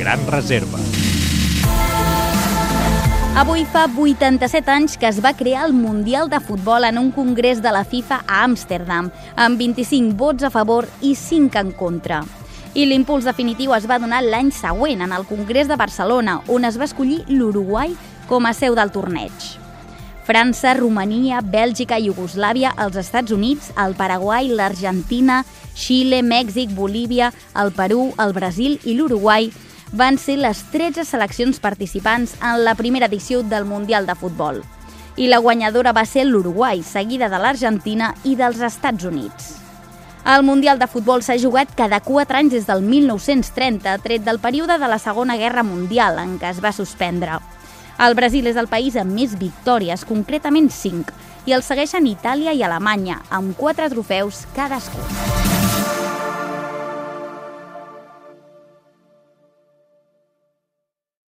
gran reserva. Avui fa 87 anys que es va crear el Mundial de Futbol en un congrés de la FIFA a Amsterdam, amb 25 vots a favor i 5 en contra. I l'impuls definitiu es va donar l'any següent, en el Congrés de Barcelona, on es va escollir l'Uruguai com a seu del torneig. França, Romania, Bèlgica, Iugoslàvia, els Estats Units, el Paraguai, l'Argentina, Xile, Mèxic, Bolívia, el Perú, el Brasil i l'Uruguai van ser les 13 seleccions participants en la primera edició del Mundial de Futbol. I la guanyadora va ser l'Uruguai, seguida de l'Argentina i dels Estats Units. El Mundial de Futbol s'ha jugat cada 4 anys des del 1930, tret del període de la Segona Guerra Mundial, en què es va suspendre. El Brasil és el país amb més victòries, concretament 5, i el segueixen Itàlia i Alemanya, amb 4 trofeus cadascun.